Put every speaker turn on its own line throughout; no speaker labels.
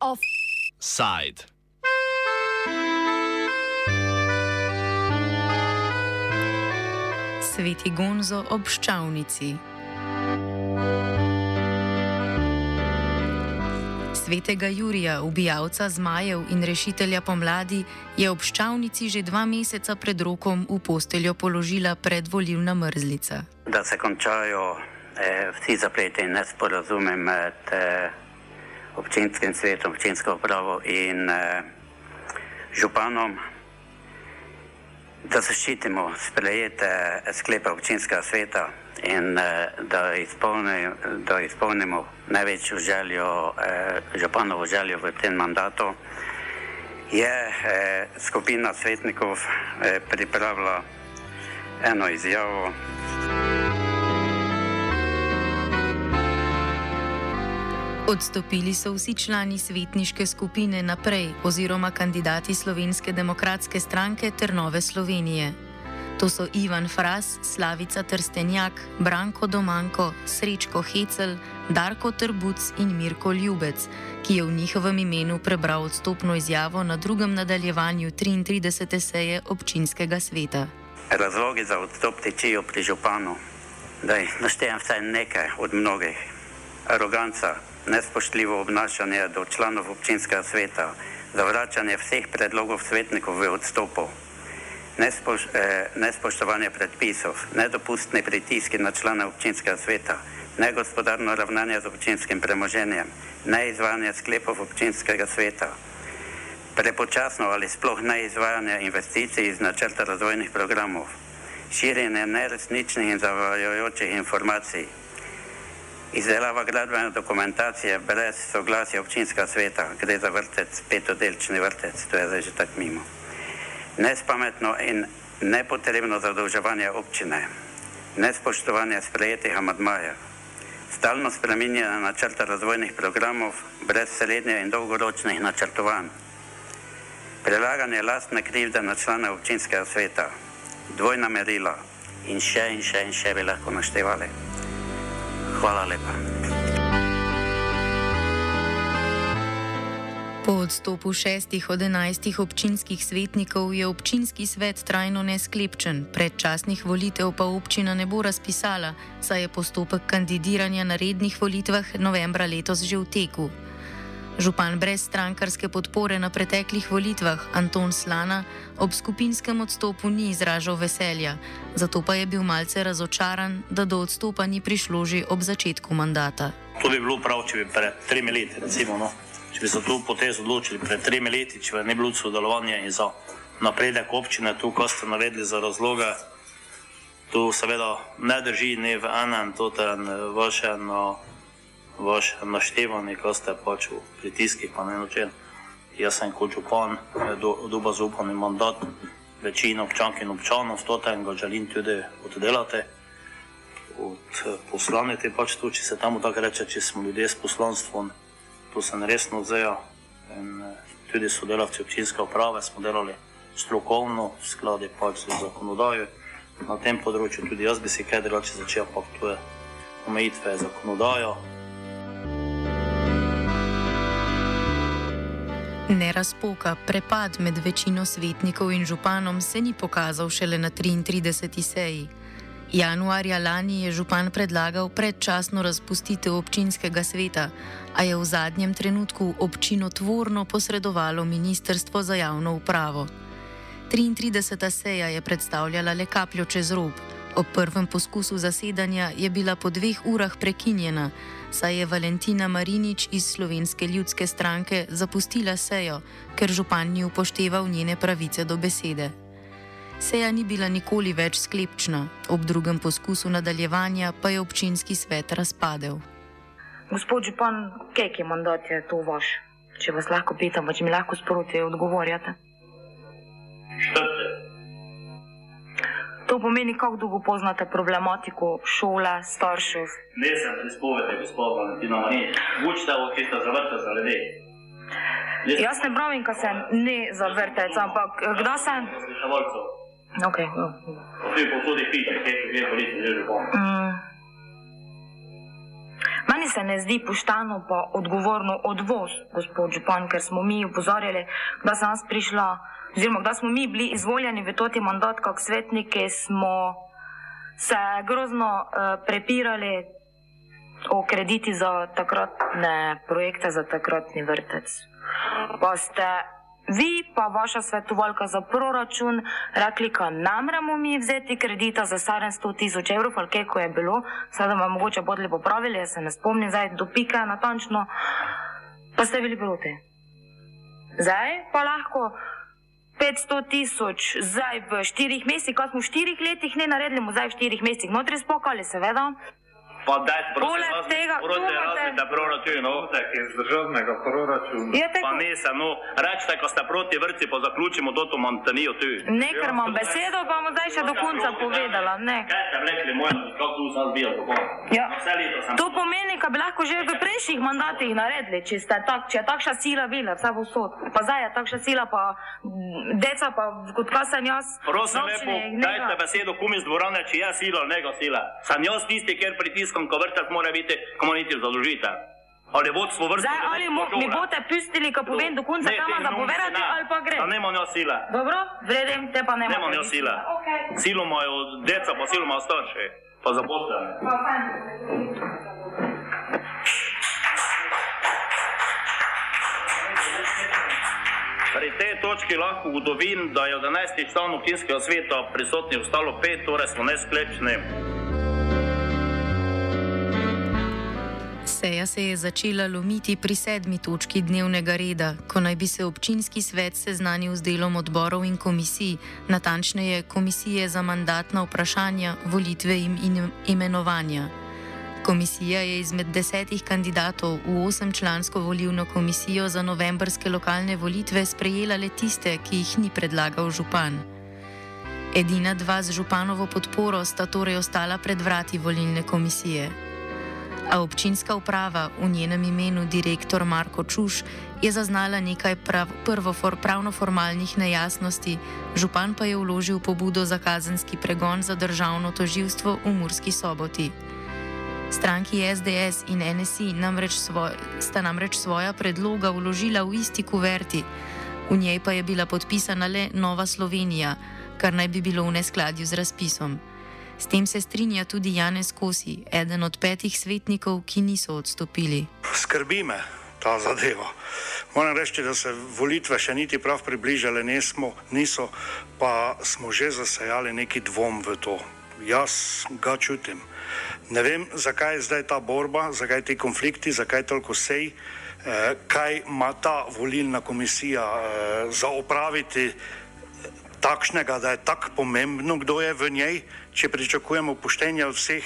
Offside.
Sveti Gonzo ob ščavnici. Svetega Jurija, ubijalca zmajev in rešitelja pomladi, je ob ščavnici že dva meseca pred rokom v posteljo položila predvoljivna mrzlica.
Da se končajo eh, vsi zapleti in nesporazume med eh, občinskim svetom, občinsko upravo in eh, županom, da zaščitimo sprejete sklepe občinskega sveta in eh, da, izpolni, da izpolnimo največjo željo, eh, županovo željo v tem mandatu, je eh, skupina svetnikov eh, pripravila eno izjavo.
Odstopili so vsi člani svetniške skupine naprej oziroma kandidati Slovenske demokratske stranke ter Nove Slovenije. To so Ivan Fras, Slavica Trstenjak, Branko Domanko, Srečko Hecel, Darko Trbuc in Mirko Ljubec, ki je v njihovem imenu prebral odstopno izjavo na drugem nadaljevanju 33. seje občinskega sveta.
Razlogi za odstop tičijo pri županu. Da naštejem vsaj nekaj od mnogih. Aroganca, nespoštljivo obnašanje do članov občinskega sveta, zavračanje vseh predlogov svetnikov v odstopu, nespoš, eh, nespoštovanje predpisov, nedopustni pritiski na člane občinskega sveta, negospodarno ravnanje z občinskim premoženjem, neizvajanje sklepov občinskega sveta, prepočasno ali sploh neizvajanje investicij iz načrta razvojnih programov, širjenje neresničnih in zavajajočih informacij, izdelava gradbene dokumentacije brez soglasja občinskega sveta, gre za vrtec, petodelčni vrtec, to je zdaj že tako mimo. Nespametno in nepotrebno zadolževanje občine, nespoštovanje sprejetih amadmajev, stalno spreminjanje načrta razvojnih programov brez srednje in dolgoročnih načrtovanj, prelaganje lastne krivde na člane občinskega sveta, dvojna merila. In še in še in še bi lahko naštevali. Hvala lepa.
Po odstopu šestih od enajstih občinskih svetnikov je občinski svet trajno nesklepčen, predčasnih volitev pa občina ne bo razpisala, saj je postopek kandidiranja na rednih volitvah novembra letos že v teku. Župan brez strankarske podpore na preteklih volitvah Anton Slana ob skupinskem odstopu ni izražal veselja, zato pa je bil malce razočaran, da do odstopa ni prišlo že ob začetku mandata.
To bi bilo prav, če bi pred tremi leti, recimo. No? če bi se tu potez odločili pred tremi leti, če bi ne bilo sodelovanja in za napredek občine, tu, ko ste navedli za razloge, tu seveda ne drži ne v enem, to je vaše, no, vaše naštevanje, ko ste pač v pritiskih, pa ne nočem. Jaz sem kot župan, do, doba zaupan mandat, večino občank in občanov, stote in ga želim tudi oddelati. Od poslanite pač to, če se tamo tako reče, če smo ljudje s poslanstvom to sem resno vzel. In eh, tudi sodelavci občinske uprave smo delali strokovno, v skladu pač z zakonodajo. Na tem področju tudi jaz bi si kaj drugače začel, pa to je omejitve zakonodajo.
Nerazpoka, prepad med večino svetnikov in županom se ni pokazal šele na 33. seji. Januarja lani je župan predlagal predčasno razpustitev občinskega sveta, a je v zadnjem trenutku občino tvorno posredovalo Ministrstvo za javno upravo. 33. seja je predstavljala le kapljo čez rob. Ob prvem poskusu zasedanja je bila po dveh urah prekinjena, saj je Valentina Marinič iz Slovenske ljudske stranke zapustila sejo, ker župan ni upošteval njene pravice do besede. Seja ni bila nikoli več sklepčna, ob drugem poskusu nadaljevanja pa je občinski svet razpadel.
Gospod Župan, kaj je mandat je to vaš? Če vas lahko pitam, če mi lahko sproti odgovorjate. To pomeni, kako dolgo poznate problematiko šole, staršev?
Ne, sem prispovedal, gospod Valentina Marinič. Učite, ki ste zavrte za ljudi.
Jaz ne pravim, da se ne zavrte, ampak kdaj se. Okay, jo.
Vsi posodi piše, kje je policija že župan.
mm. Meni se ne zdi pošteno pa odgovorno od vas, gospod Župan, ker smo mi upozorjali, da sem jaz prišla, oziroma da smo mi bili izvoljeni v toti mandat, kot svetniki, smo se grozno uh, prepirali o krediti za takratne projekte, za takratni vrtec. Pa ste vi, pa vaša svetovalka za proračun, rekli, da ne moremo mi vzeti kredita za 700 tisoč evrov, ali kaj je bilo, sedaj bomo mogoče bodli popravili, jaz se ne spomnim zdaj do pike natančno, pa ste bili proti. Zdaj pa lahko 500 tisoč, zdaj v štirih mesecih, ko smo v štirih letih ne naredili, zdaj v štirih mesecih notri spokali, seveda.
Pa daj,
Poleg tega,
prosim, razbite proračun, no.
iz državnega proračuna.
Je
Pa
tako,
nisem, no, rečite, ko ste proti vrci, pa zaključimo to montanijo tu.
ne, ker imam besedo, pa bom zdaj še do konca povedala, ne.
Kaj ste rekli, moj, kako tu sam zbijal?
Ja.
Vse leto sem.
To pomeni, da bi lahko že v prejšnjih mandatih naredili, če, tak, če je takšna sila bila, vse bo sod. Pa zdaj je takšna sila, pa mm, deca, pa kot kaj sem jaz.
Prosim, lepo,
ne
dajte
ga-
besedo kum iz dvorane, če je sila ali njega sila. Sem jaz tisti, ker pritiskam, ko vrtac mora biti komuniti zadolžite. Ali vodstvo vrtca.
Zdaj, ali mo, mi boste pustili, ko povem do konca, kam vam zapovedati, ali pa gre.
A nemam jaz sile.
Dobro, vredem, te pa ne
Nemam jaz sile.
Okay.
Silo imajo deca, pa silo imajo starši. Pa
fajn.
Pri tej točki lahko ugotovim, da je od 11 članov občinskega sveta prisotnih ostalo pet, torej smo nesklepčni.
Seja se je začela lomiti pri sedmi točki dnevnega reda, ko naj bi se občinski svet seznanil z delom odborov in komisij, natančneje komisije za mandatna vprašanja, volitve in imenovanja. Komisija je izmed desetih kandidatov v osemčlansko volilno komisijo za novembrske lokalne volitve sprejela le tiste, ki jih ni predlagal župan. Edina dva z županovo podporo sta torej ostala pred vrati volilne komisije. A občinska uprava, v njenem imenu direktor Marko Čuš, je zaznala nekaj prav, prvofor, pravno-formalnih nejasnosti, župan pa je vložil pobudo za kazenski pregon za državno toživstvo v Murski soboti. Stranki SDS in NSI namreč svoj, sta namreč svoja predloga vložila v isti kuverti, v njej pa je bila podpisana le Nova Slovenija, kar naj bi bilo v neskladju z razpisom. S tem se strinja tudi Janez Kosi, eden od petih svetnikov, ki niso odstopili.
Skrbi me ta zadeva. Moram reči, da se volitve še niti prav približale nismo, niso, pa smo že zasajali neki dvom v to. Jaz ga čutim. Ne vem, zakaj je zdaj ta borba, zakaj ti konflikti, zakaj toliko sej, eh, kaj ima ta volilna komisija eh, za opraviti takšnega, da je tako pomembno, kdo je v njej, če pričakujemo poštenje od vseh.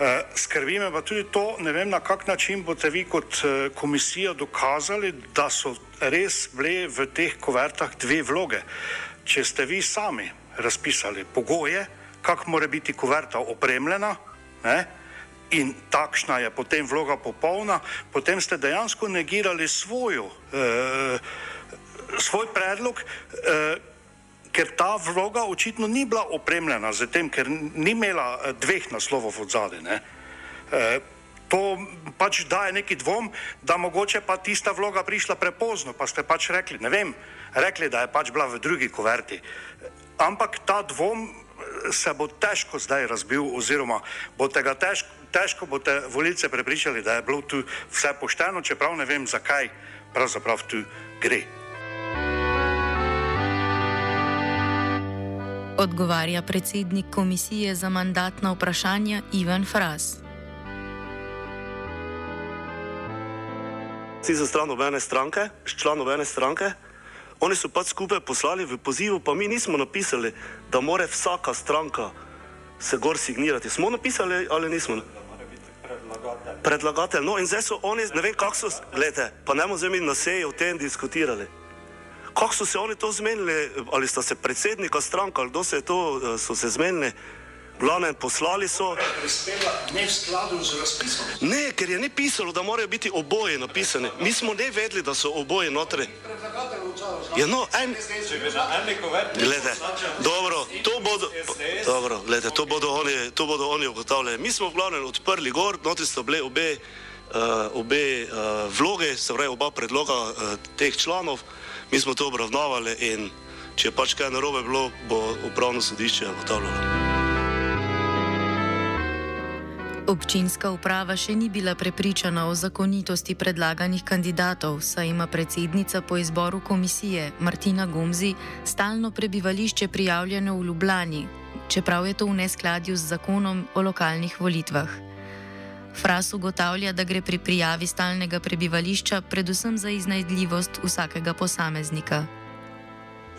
Eh, Skrbi me pa tudi to, ne vem na kak način boste vi kot eh, komisija dokazali, da so res bile v teh kuvertah dve vloge. Če ste vi sami razpisali pogoje, kako mora biti kuverta opremljena, ne, in takšna je potem vloga popolna, potem ste dejansko negirali svojo, eh, svoj predlog. Eh, ker ta vloga očitno ni bila opremljena z tem, ker ni imela eh, dveh naslovov od zadaj. Eh, To pač daje neki dvom, da mogoče pa tista vloga prišla prepozno, pa ste pač rekli, ne vem, rekli, da je pač bila v drugi kuverti. Ampak ta dvom eh, se bo težko zdaj razbil, oziroma boste ga težko, težko boste volilce prepričali, da je bilo tu vse pošteno, čeprav ne vem, zakaj pravzaprav tu gre.
Odgovarja predsednik komisije za mandatna vprašanja Ivan Fras.
si za stran nobene stranke, član nobene stranke. Oni so pač skupaj poslali v pozivu, pa mi nismo napisali, da mora vsaka stranka se gor signirati. Smo napisali ali nismo? Predlagatelj. No in zdaj so oni, ne vem kako so, gledajte, pa ne bomo zdaj mi na seji o tem diskutirali. Kako so se oni to zmenili, ali sta se predsednika stranka, ali kdo se je to, eh, so se zmenili, glavne poslali so.
Ne.
Ne, ker je ne pisalo, da morajo biti oboje napisane. Mi smo ne vedeli, da so oboje notri. Ja, no, en... Glede, dobro, to bodo, dobro, glede, to bodo oni, to bodo oni ugotavljali. Mi smo v glavnem odprli gor, notri so bile obe, uh, obe uh, vloge, se pravi oba predloga uh, teh članov, mi smo to obravnavali in če je pač kaj narobe bilo, bo upravno sodišče ugotavljalo.
Občinska uprava še ni bila prepričana o zakonitosti predlaganih kandidatov, saj ima predsednica po izboru komisije Martina Gomzi stalno prebivališče prijavljeno v Ljubljani, čeprav je to v neskladju z zakonom o lokalnih volitvah. Fras ugotavlja, da gre pri prijavi stalnega prebivališča predvsem za iznajdljivost vsakega posameznika.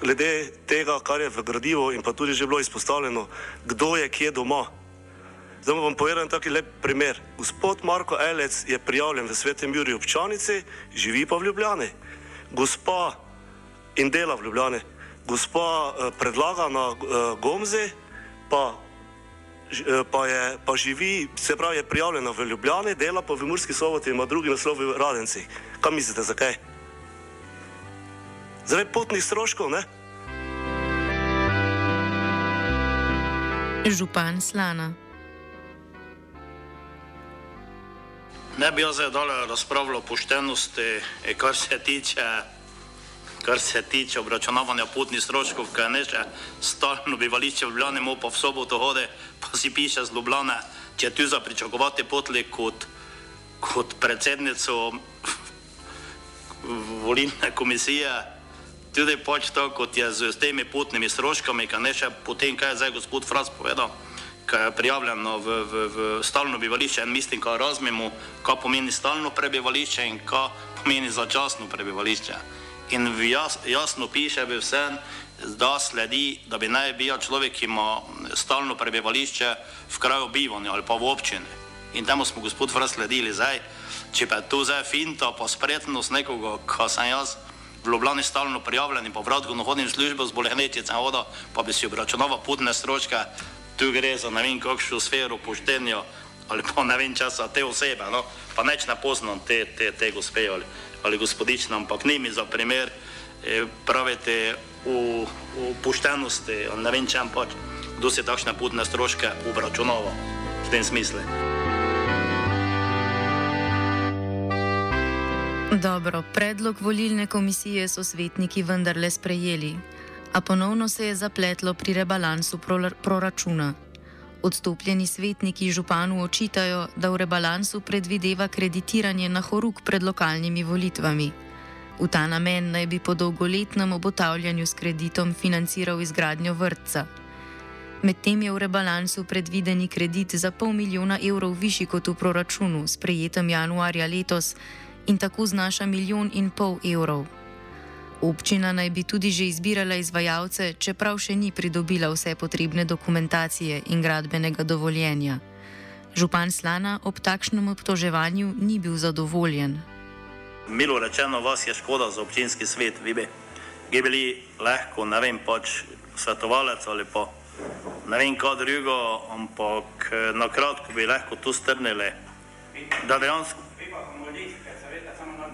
Glede tega, kar je v gradivu in pa tudi že bilo izpostavljeno, kdo je kje doma. Zdaj vam povedam taki lep primer. Gospod Marko Elec je prijavljen v Svetem Juriju občanici, živi pa v Ljubljani. Gospa in dela v Ljubljani. Gospa eh, predlaga na eh, Gomzi, pa, pa, je, pa živi, se pravi, je prijavljena v Ljubljani, dela pa v Murski soboti in ima drugi naslov v Radenci. Kaj mislite, zakaj? Zdaj potnih stroškov, ne?
Župan Slana.
Ne bi jaz zdaj dole razpravljal o poštenosti, eh, kar se tiče, kar se tiče obračunavanja potnih stroškov, kaj ne že stalno bivališče v Ljubljani, pa v soboto hode, pa si piše z Ljubljane, če tu za pričakovati potli kot, kot predsednico volilne komisije, tudi pač to, kot je z temi potnimi stroškami, kaj ne še potem, kaj je zdaj gospod Fras povedal prijavljeno v, v, v stalno bivališče in mislim, kaj razumemo, kaj pomeni stalno prebivališče in kaj pomeni začasno prebivališče. In jas, jasno piše v vsem, da sledi, da bi naj bil človek, ki ima stalno prebivališče v kraju bivanja ali pa v občini. In temu smo gospod Fras sledili zdaj. Če pa je to zdaj finta, pa spretnost nekoga, ko sem jaz v Ljubljani stalno prijavljen in pa vratko hodim v službo z bolehnečice, pa bi si obračunoval putne stroške, tu gre za ne vem kakšno sfero poštenja ali pa ne vem časa te osebe, no? pa neč ne poznam te, te, te gospe ali, ali gospodične, ampak ni mi za primer, eh, pravite v, v poštenosti, ne vem čem pač, kdo si takšne putne stroške obračunava v tem smislu.
Dobro, predlog volilne komisije so svetniki vendarle sprejeli a ponovno se je zapletlo pri rebalansu proračuna. Odstopljeni svetniki županu očitajo, da v rebalansu predvideva kreditiranje na horuk pred lokalnimi volitvami. V ta namen naj bi po dolgoletnem obotavljanju s kreditom financiral izgradnjo vrtca. Medtem je v rebalansu predvideni kredit za pol milijona evrov višji kot v proračunu, sprejetem januarja letos, in tako znaša milijon in pol evrov. Občina naj bi tudi že izbirala izvajalce, čeprav še ni pridobila vse potrebne dokumentacije in gradbenega dovoljenja. Župan Slana ob takšnem obtoževanju ni bil zadovoljen.
Milo rečeno, vas je škoda za občinski svet, vi bi bili lahko, ne vem, pač svetovalec ali pa ne vem, kaj drugo, ampak na kratko bi lahko tu strnili, da dejansko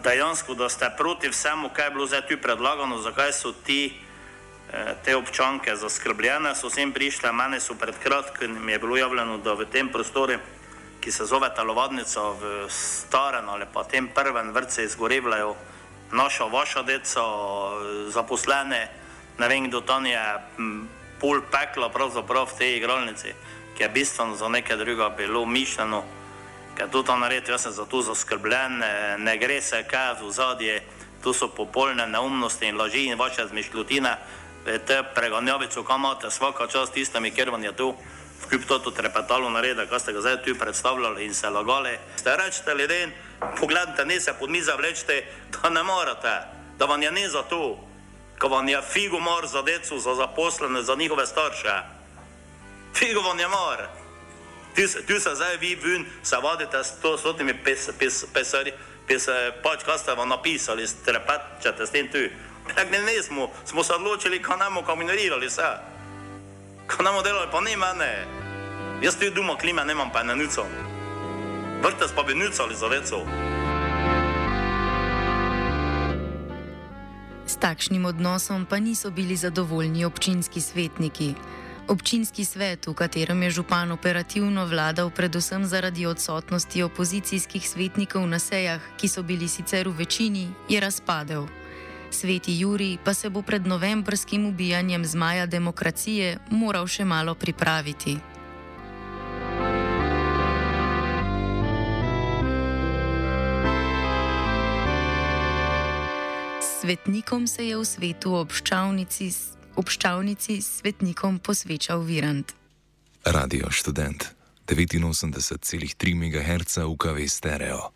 dejansko, da ste proti vsemu, kaj je bilo zdaj tu predlagano, zakaj so ti, eh, te občanke zaskrbljene, so sem prišle, mene so pred kratkim, mi je bilo javljeno, da v tem prostoru, ki se zove Talovadnica v starem ali pa tem prvem vrce izgorevljajo naša, vaša deca, zaposlene, ne vem, kdo tam je pol pekla pravzaprav v tej igralnici, ki je bistveno za nekaj druga bilo mišljeno ker to tam naredi, jaz sem za to zaskrbljen, ne, gre se kaj v zadje, to so popolne neumnosti in laži in vaše zmišljotine, te preganjavico, kam imate vsaka čast tistami, ker vam je tu v kriptotu trepetalo naredi, kaj ste ga zdaj tu predstavljali in se lagali. Ste rečete ljudem, pogledajte, ne se pod miza vlečete, da ne morate, da vam je ne za to, ko vam je figo mor za decu, za zaposlene, za njihove starše. Figo vam je mor. Tu se zdaj vi ven, se vadite s to stotimi pesari, pač kaj ste vam napisali, strepečete s tem tu. Tak ne, ne smo, smo se odločili, kaj namo kombinirali vse. Kaj namo delali, pa ne mene. Jaz tu doma klima nemam, pa ne nucam. Vrtec pa bi nucali za veco.
takšnim odnosom pa niso bili zadovoljni občinski svetniki. Občinski svet, v katerem je župan operativno vladal predvsem zaradi odsotnosti opozicijskih svetnikov na sejah, ki so bili sicer v večini, je razpadel. Sveti Juri pa se bo pred novembrskim ubijanjem zmaja demokracije moral še malo pripraviti. Svetnikom se je v svetu obščavnici, obščavnici svetnikom posvečal Virant.
Radio študent 89,3 MHz UKV stereo.